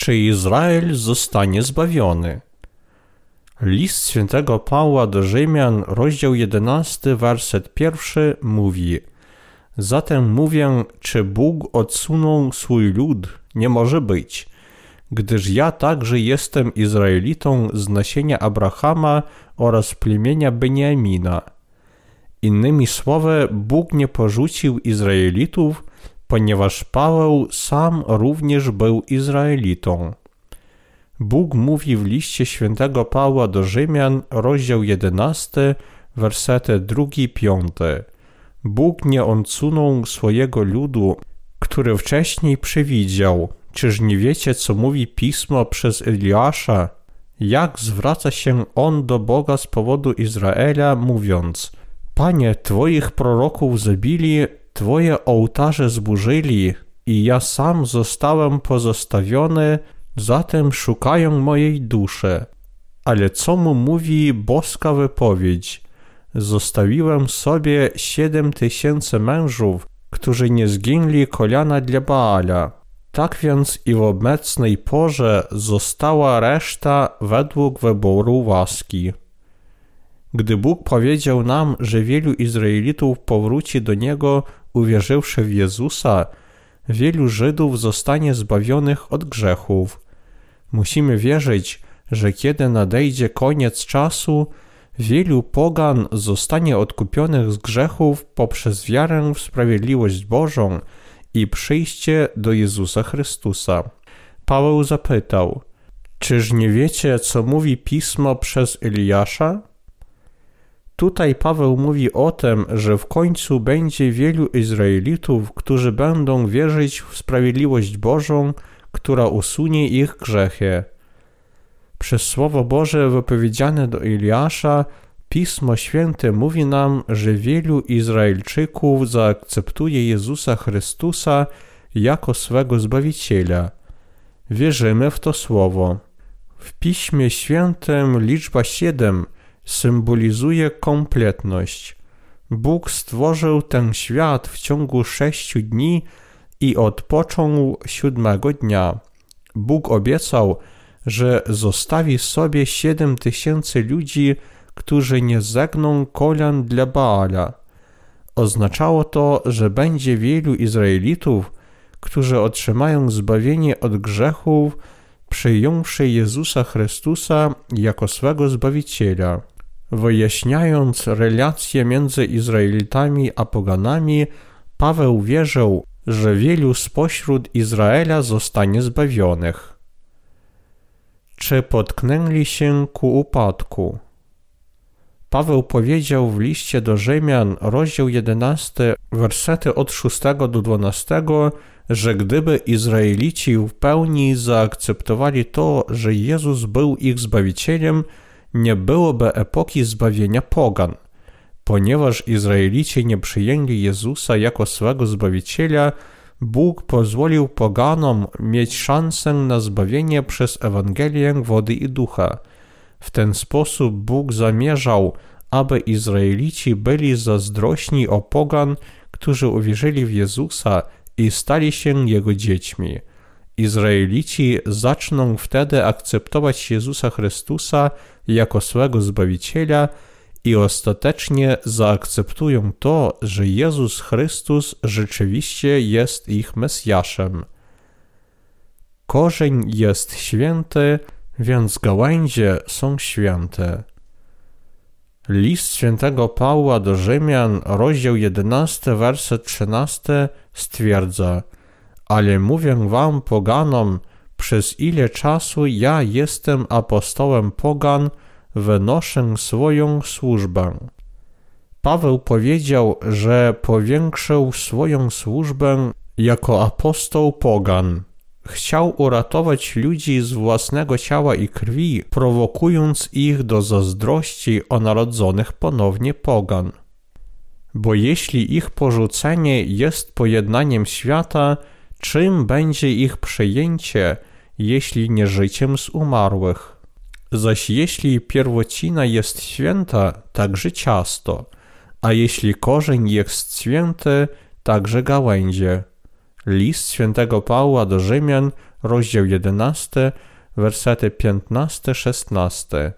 Czy Izrael zostanie zbawiony? List świętego Pawła do Rzymian, rozdział 11, werset pierwszy mówi Zatem mówię, czy Bóg odsunął swój lud? Nie może być, gdyż ja także jestem Izraelitą z nasienia Abrahama oraz plemienia Beniamina. Innymi słowy, Bóg nie porzucił Izraelitów, ponieważ Paweł sam również był Izraelitą. Bóg mówi w liście świętego Pawła do Rzymian, rozdział 11, wersety 2-5. Bóg nie odsunął swojego ludu, który wcześniej przewidział. Czyż nie wiecie, co mówi pismo przez Eliasza? Jak zwraca się on do Boga z powodu Izraela, mówiąc: Panie, Twoich proroków zabili, Twoje ołtarze zburzyli, i ja sam zostałem pozostawiony, zatem szukają mojej duszy. Ale co mu mówi boska wypowiedź? Zostawiłem sobie siedem tysięcy mężów, którzy nie zginęli kolana dla Baala. Tak więc i w obecnej porze została reszta według wyboru łaski. Gdy Bóg powiedział nam, że wielu Izraelitów powróci do Niego, uwierzywszy w Jezusa, wielu Żydów zostanie zbawionych od grzechów. Musimy wierzyć, że kiedy nadejdzie koniec czasu, wielu pogan zostanie odkupionych z grzechów poprzez wiarę w sprawiedliwość Bożą i przyjście do Jezusa Chrystusa. Paweł zapytał: Czyż nie wiecie, co mówi pismo przez Eliasza? Tutaj Paweł mówi o tym, że w końcu będzie wielu Izraelitów, którzy będą wierzyć w sprawiedliwość Bożą, która usunie ich grzechy. Przez Słowo Boże wypowiedziane do Eliasza, Pismo Święte mówi nam, że wielu Izraelczyków zaakceptuje Jezusa Chrystusa jako swego Zbawiciela. Wierzymy w to Słowo. W Piśmie Świętym liczba 7 symbolizuje kompletność. Bóg stworzył ten świat w ciągu sześciu dni i odpoczął siódmego dnia. Bóg obiecał, że zostawi sobie siedem tysięcy ludzi, którzy nie zegną kolan dla Baala. Oznaczało to, że będzie wielu Izraelitów, którzy otrzymają zbawienie od grzechów, przyjąwszy Jezusa Chrystusa jako swego Zbawiciela. Wyjaśniając relacje między Izraelitami a poganami, Paweł wierzył, że wielu spośród Izraela zostanie zbawionych. Czy potknęli się ku upadku? Paweł powiedział w liście do Rzymian, rozdział 11, wersety od 6 do 12, że gdyby Izraelici w pełni zaakceptowali to, że Jezus był ich Zbawicielem, nie byłoby epoki zbawienia pogan. Ponieważ Izraelici nie przyjęli Jezusa jako swego Zbawiciela, Bóg pozwolił poganom mieć szansę na zbawienie przez Ewangelię wody i ducha. W ten sposób Bóg zamierzał, aby Izraelici byli zazdrośni o pogan, którzy uwierzyli w Jezusa i stali się Jego dziećmi. Izraelici zaczną wtedy akceptować Jezusa Chrystusa jako swego Zbawiciela i ostatecznie zaakceptują to, że Jezus Chrystus rzeczywiście jest ich Mesjaszem. Korzeń jest święty, więc gałęzie są święte. List świętego Pawła do Rzymian, rozdział 11, werset 13 stwierdza Ale mówię wam, poganom, przez ile czasu ja jestem apostołem pogan, wynoszę swoją służbę. Paweł powiedział, że powiększył swoją służbę jako apostoł pogan. Chciał uratować ludzi z własnego ciała i krwi, prowokując ich do zazdrości o narodzonych ponownie pogan. Bo jeśli ich porzucenie jest pojednaniem świata, czym będzie ich przyjęcie, jeśli nie życiem z umarłych? Zaś jeśli pierwocina jest święta, także ciasto, a jeśli korzeń jest święty, także gałęzie. List świętego Pawła do Rzymian, rozdział 11, wersety 15-16.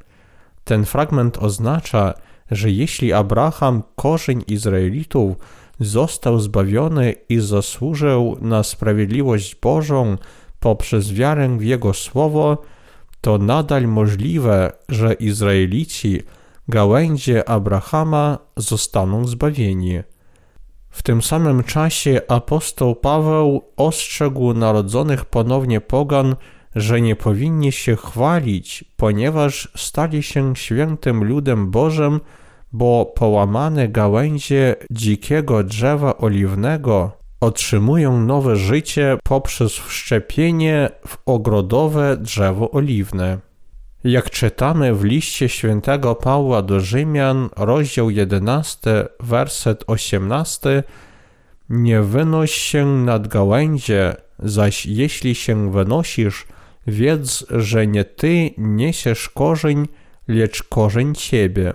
Ten fragment oznacza, że jeśli Abraham, korzeń Izraelitów, został zbawiony i zasłużył na sprawiedliwość Bożą poprzez wiarę w Jego Słowo, to nadal możliwe, że Izraelici, gałęzie Abrahama, zostaną zbawieni. W tym samym czasie apostoł Paweł ostrzegł narodzonych ponownie pogan, że nie powinni się chwalić, ponieważ stali się świętym ludem Bożym, bo połamane gałęzie dzikiego drzewa oliwnego otrzymują nowe życie poprzez wszczepienie w ogrodowe drzewo oliwne. Jak czytamy w liście świętego Pawła do Rzymian, rozdział 11, werset 18, nie wynoś się nad gałęzie, zaś jeśli się wynosisz, wiedz, że nie ty niesiesz korzeń, lecz korzeń ciebie.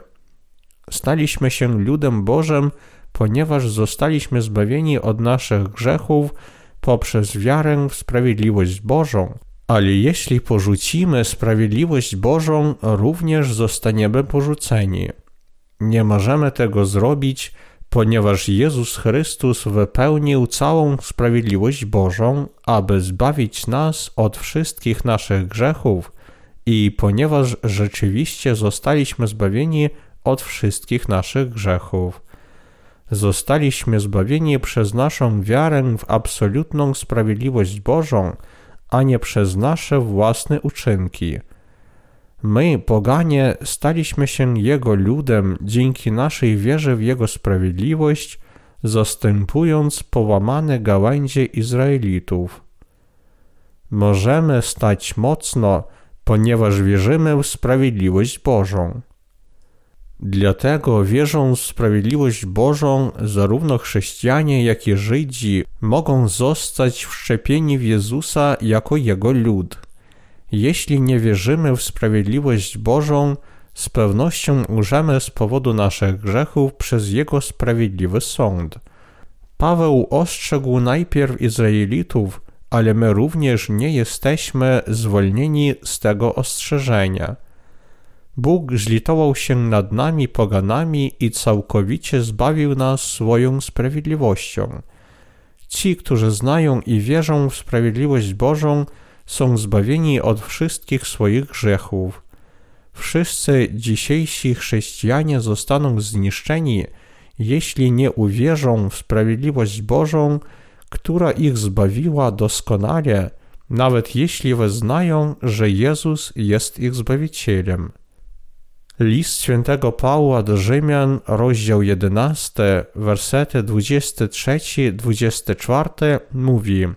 Staliśmy się ludem Bożym, ponieważ zostaliśmy zbawieni od naszych grzechów poprzez wiarę w sprawiedliwość Bożą. Ale jeśli porzucimy sprawiedliwość Bożą, również zostaniemy porzuceni. Nie możemy tego zrobić, ponieważ Jezus Chrystus wypełnił całą sprawiedliwość Bożą, aby zbawić nas od wszystkich naszych grzechów i ponieważ rzeczywiście zostaliśmy zbawieni od wszystkich naszych grzechów. Zostaliśmy zbawieni przez naszą wiarę w absolutną sprawiedliwość Bożą, a nie przez nasze własne uczynki. My, poganie, staliśmy się Jego ludem dzięki naszej wierze w Jego sprawiedliwość, zastępując połamane gałęzie Izraelitów. Możemy stać mocno, ponieważ wierzymy w sprawiedliwość Bożą. Dlatego wierzą w sprawiedliwość Bożą zarówno chrześcijanie, jak i Żydzi mogą zostać wszczepieni w Jezusa jako Jego lud. Jeśli nie wierzymy w sprawiedliwość Bożą, z pewnością umrzemy z powodu naszych grzechów przez Jego sprawiedliwy sąd. Paweł ostrzegł najpierw Izraelitów, ale my również nie jesteśmy zwolnieni z tego ostrzeżenia. Bóg zlitował się nad nami poganami i całkowicie zbawił nas swoją sprawiedliwością. Ci, którzy znają i wierzą w sprawiedliwość Bożą, są zbawieni od wszystkich swoich grzechów. Wszyscy dzisiejsi chrześcijanie zostaną zniszczeni, jeśli nie uwierzą w sprawiedliwość Bożą, która ich zbawiła doskonale, nawet jeśli wyznają, że Jezus jest ich Zbawicielem. List świętego Pawła do Rzymian, rozdział 11, wersety 23-24 mówi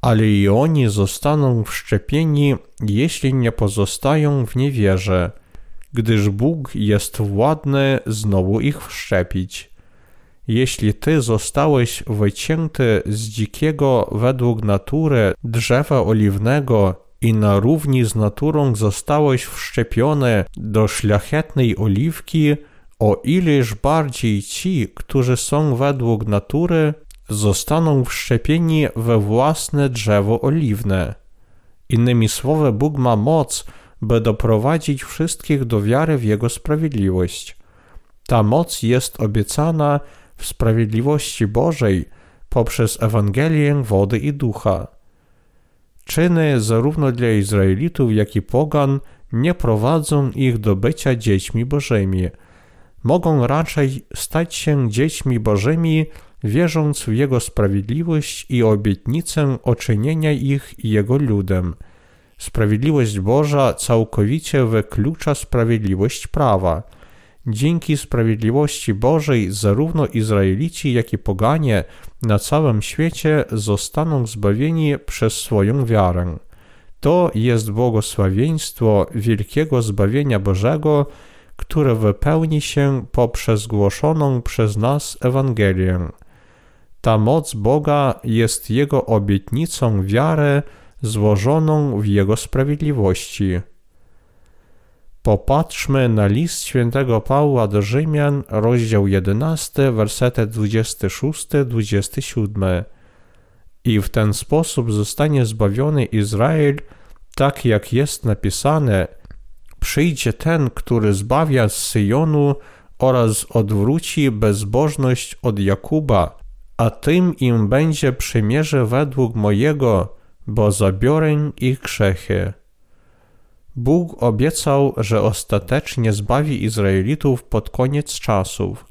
Ale i oni zostaną wszczepieni, jeśli nie pozostają w niewierze, gdyż Bóg jest władny znowu ich wszczepić. Jeśli ty zostałeś wycięty z dzikiego według natury drzewa oliwnego i na równi z naturą zostałeś wszczepiony do szlachetnej oliwki, o ileż bardziej ci, którzy są według natury, zostaną wszczepieni we własne drzewo oliwne. Innymi słowy, Bóg ma moc, by doprowadzić wszystkich do wiary w Jego sprawiedliwość. Ta moc jest obiecana w sprawiedliwości Bożej poprzez Ewangelię wody i ducha. Czyny zarówno dla Izraelitów, jak i pogan nie prowadzą ich do bycia dziećmi Bożymi. Mogą raczej stać się dziećmi Bożymi, wierząc w Jego sprawiedliwość i obietnicę oczynienia ich Jego ludem. Sprawiedliwość Boża całkowicie wyklucza sprawiedliwość prawa. Dzięki sprawiedliwości Bożej zarówno Izraelici, jak i poganie na całym świecie zostaną zbawieni przez swoją wiarę. To jest błogosławieństwo wielkiego zbawienia Bożego, które wypełni się poprzez głoszoną przez nas Ewangelię. Ta moc Boga jest Jego obietnicą wiary złożoną w Jego sprawiedliwości. Popatrzmy na list świętego Pawła do Rzymian, rozdział 11, wersety 26-27. i w ten sposób zostanie zbawiony Izrael, tak jak jest napisane: Przyjdzie ten, który zbawia z Syjonu oraz odwróci bezbożność od Jakuba, a tym im będzie przymierze według mojego, bo zabiorę ich grzechy. Bóg obiecał, że ostatecznie zbawi Izraelitów pod koniec czasów,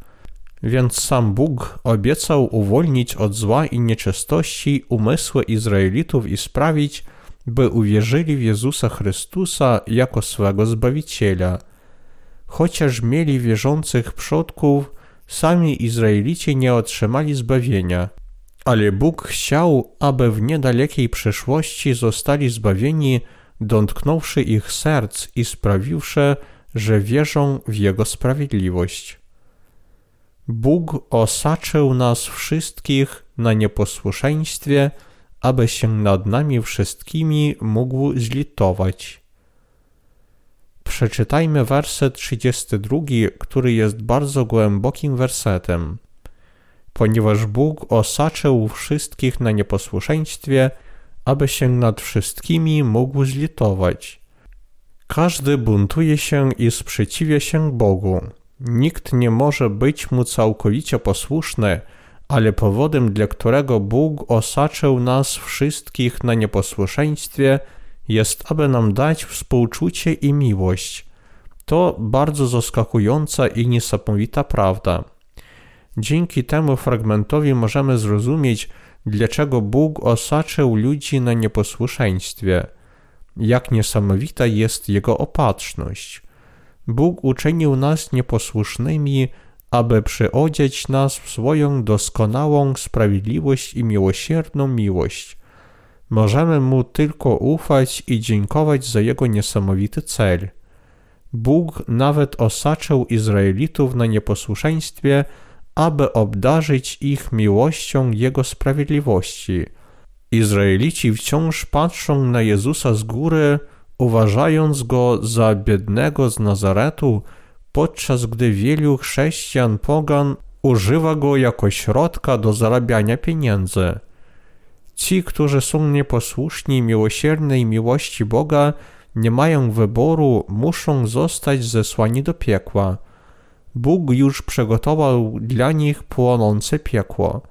więc sam Bóg obiecał uwolnić od zła i nieczystości umysły Izraelitów i sprawić, by uwierzyli w Jezusa Chrystusa jako swego Zbawiciela. Chociaż mieli wierzących przodków, sami Izraelici nie otrzymali zbawienia. Ale Bóg chciał, aby w niedalekiej przyszłości zostali zbawieni, dotknąwszy ich serc i sprawiwszy, że wierzą w Jego sprawiedliwość. Bóg osaczył nas wszystkich na nieposłuszeństwie, aby się nad nami wszystkimi mógł zlitować. Przeczytajmy werset 32, który jest bardzo głębokim wersetem. Ponieważ Bóg osaczył wszystkich na nieposłuszeństwie, aby się nad wszystkimi mógł zlitować. Każdy buntuje się i sprzeciwia się Bogu. Nikt nie może być mu całkowicie posłuszny, ale powodem, dla którego Bóg osaczył nas wszystkich na nieposłuszeństwie, jest, aby nam dać współczucie i miłość. To bardzo zaskakująca i niesamowita prawda. Dzięki temu fragmentowi możemy zrozumieć, dlaczego Bóg osaczył ludzi na nieposłuszeństwie. Jak niesamowita jest Jego opatrzność. Bóg uczynił nas nieposłusznymi, aby przyodzieć nas w swoją doskonałą sprawiedliwość i miłosierną miłość. Możemy Mu tylko ufać i dziękować za Jego niesamowity cel. Bóg nawet osaczył Izraelitów na nieposłuszeństwie, aby obdarzyć ich miłością Jego sprawiedliwości. Izraelici wciąż patrzą na Jezusa z góry, uważając Go za biednego z Nazaretu, podczas gdy wielu chrześcijan pogan używa Go jako środka do zarabiania pieniędzy. Ci, którzy są nieposłuszni miłosiernej miłości Boga, nie mają wyboru, muszą zostać zesłani do piekła. Bóg już przygotował dla nich płonące piekło,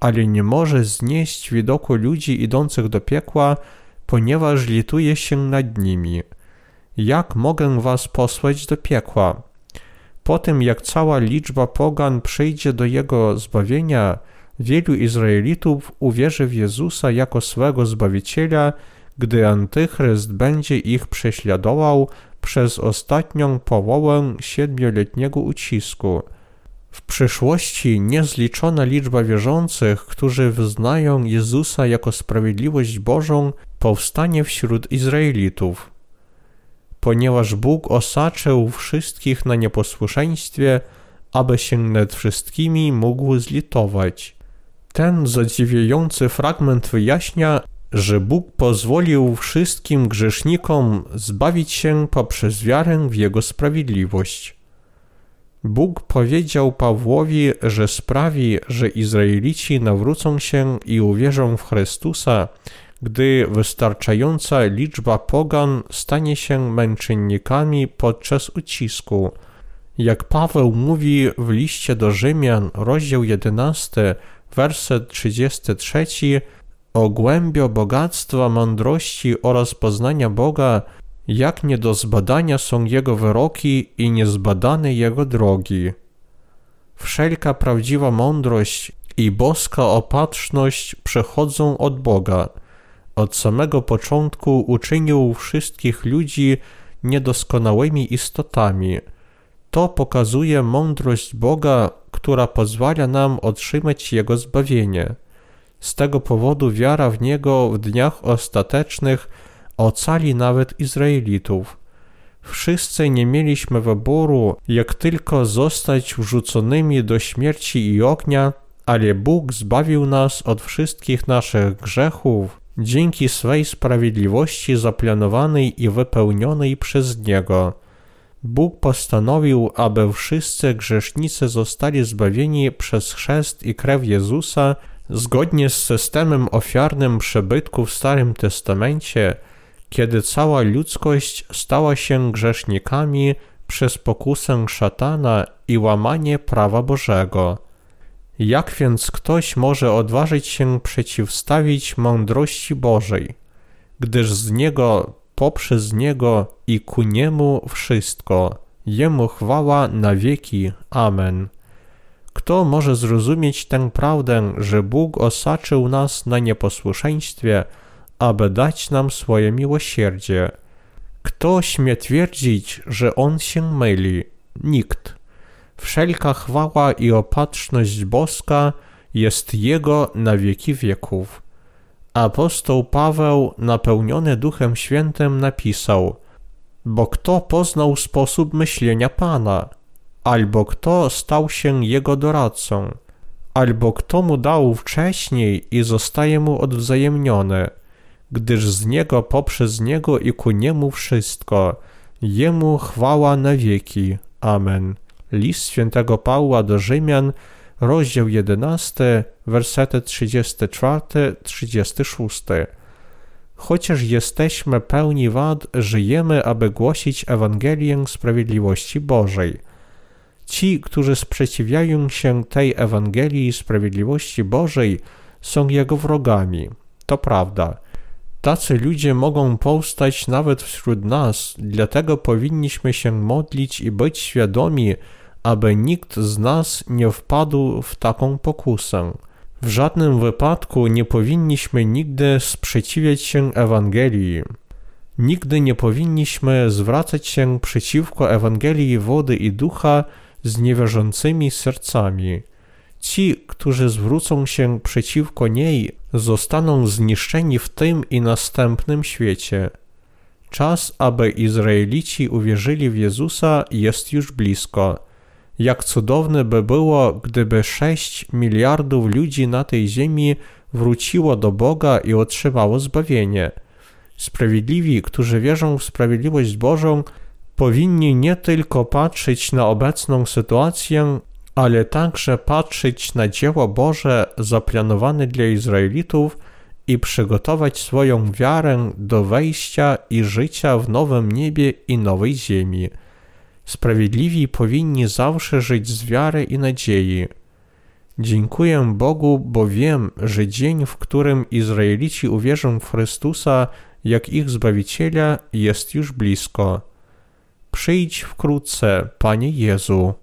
ale nie może znieść widoku ludzi idących do piekła, ponieważ lituje się nad nimi. Jak mogę was posłać do piekła? Po tym, jak cała liczba pogan przyjdzie do jego zbawienia, wielu Izraelitów uwierzy w Jezusa jako swego Zbawiciela, gdy Antychryst będzie ich prześladował przez ostatnią połowę siedmioletniego ucisku. W przyszłości niezliczona liczba wierzących, którzy wyznają Jezusa jako sprawiedliwość Bożą, powstanie wśród Izraelitów. Ponieważ Bóg osaczył wszystkich na nieposłuszeństwie, aby się nad wszystkimi mógł zlitować. Ten zadziwiający fragment wyjaśnia, że Bóg pozwolił wszystkim grzesznikom zbawić się poprzez wiarę w Jego sprawiedliwość. Bóg powiedział Pawłowi, że sprawi, że Izraelici nawrócą się i uwierzą w Chrystusa, gdy wystarczająca liczba pogan stanie się męczennikami podczas ucisku. Jak Paweł mówi w liście do Rzymian, rozdział 11, werset 33, o głębio bogactwa mądrości oraz poznania Boga, jak nie do zbadania są Jego wyroki i niezbadane Jego drogi. Wszelka prawdziwa mądrość i boska opatrzność przechodzą od Boga. Od samego początku uczynił wszystkich ludzi niedoskonałymi istotami. To pokazuje mądrość Boga, która pozwala nam otrzymać Jego zbawienie. Z tego powodu wiara w Niego w dniach ostatecznych ocali nawet Izraelitów. Wszyscy nie mieliśmy wyboru, jak tylko zostać wrzuconymi do śmierci i ognia, ale Bóg zbawił nas od wszystkich naszych grzechów dzięki swej sprawiedliwości zaplanowanej i wypełnionej przez Niego. Bóg postanowił, aby wszyscy grzesznicy zostali zbawieni przez chrzest i krew Jezusa Zgodnie z systemem ofiarnym przybytku w Starym Testamencie, kiedy cała ludzkość stała się grzesznikami przez pokusę szatana i łamanie prawa Bożego. Jak więc ktoś może odważyć się przeciwstawić mądrości Bożej, gdyż z Niego, poprzez Niego i ku Niemu wszystko, Jemu chwała na wieki. Amen. Kto może zrozumieć tę prawdę, że Bóg osaczył nas na nieposłuszeństwie, aby dać nam swoje miłosierdzie? Kto śmie twierdzić, że On się myli? Nikt. Wszelka chwała i opatrzność boska jest Jego na wieki wieków. Apostoł Paweł, napełniony Duchem Świętym, napisał: Bo kto poznał sposób myślenia Pana? Albo kto stał się jego doradcą, albo kto mu dał wcześniej i zostaje mu odwzajemnione, gdyż z niego poprzez niego i ku niemu wszystko, jemu chwała na wieki. Amen. List świętego Pawła do Rzymian, rozdział 11, wersety 34-36. Chociaż jesteśmy pełni wad, żyjemy, aby głosić Ewangelię sprawiedliwości Bożej – Ci, którzy sprzeciwiają się tej Ewangelii Sprawiedliwości Bożej, są Jego wrogami. To prawda. Tacy ludzie mogą powstać nawet wśród nas, dlatego powinniśmy się modlić i być świadomi, aby nikt z nas nie wpadł w taką pokusę. W żadnym wypadku nie powinniśmy nigdy sprzeciwiać się Ewangelii. Nigdy nie powinniśmy zwracać się przeciwko Ewangelii wody i ducha, z niewierzącymi sercami. Ci, którzy zwrócą się przeciwko niej, zostaną zniszczeni w tym i następnym świecie. Czas, aby Izraelici uwierzyli w Jezusa, jest już blisko. Jak cudowne by było, gdyby sześć miliardów ludzi na tej ziemi wróciło do Boga i otrzymało zbawienie. Sprawiedliwi, którzy wierzą w sprawiedliwość Bożą, powinni nie tylko patrzeć na obecną sytuację, ale także patrzeć na dzieło Boże zaplanowane dla Izraelitów i przygotować swoją wiarę do wejścia i życia w nowym niebie i nowej ziemi. Sprawiedliwi powinni zawsze żyć z wiary i nadziei. Dziękuję Bogu, bo wiem, że dzień, w którym Izraelici uwierzą w Chrystusa jak ich Zbawiciela, jest już blisko. Przyjdź wkrótce, Panie Jezu.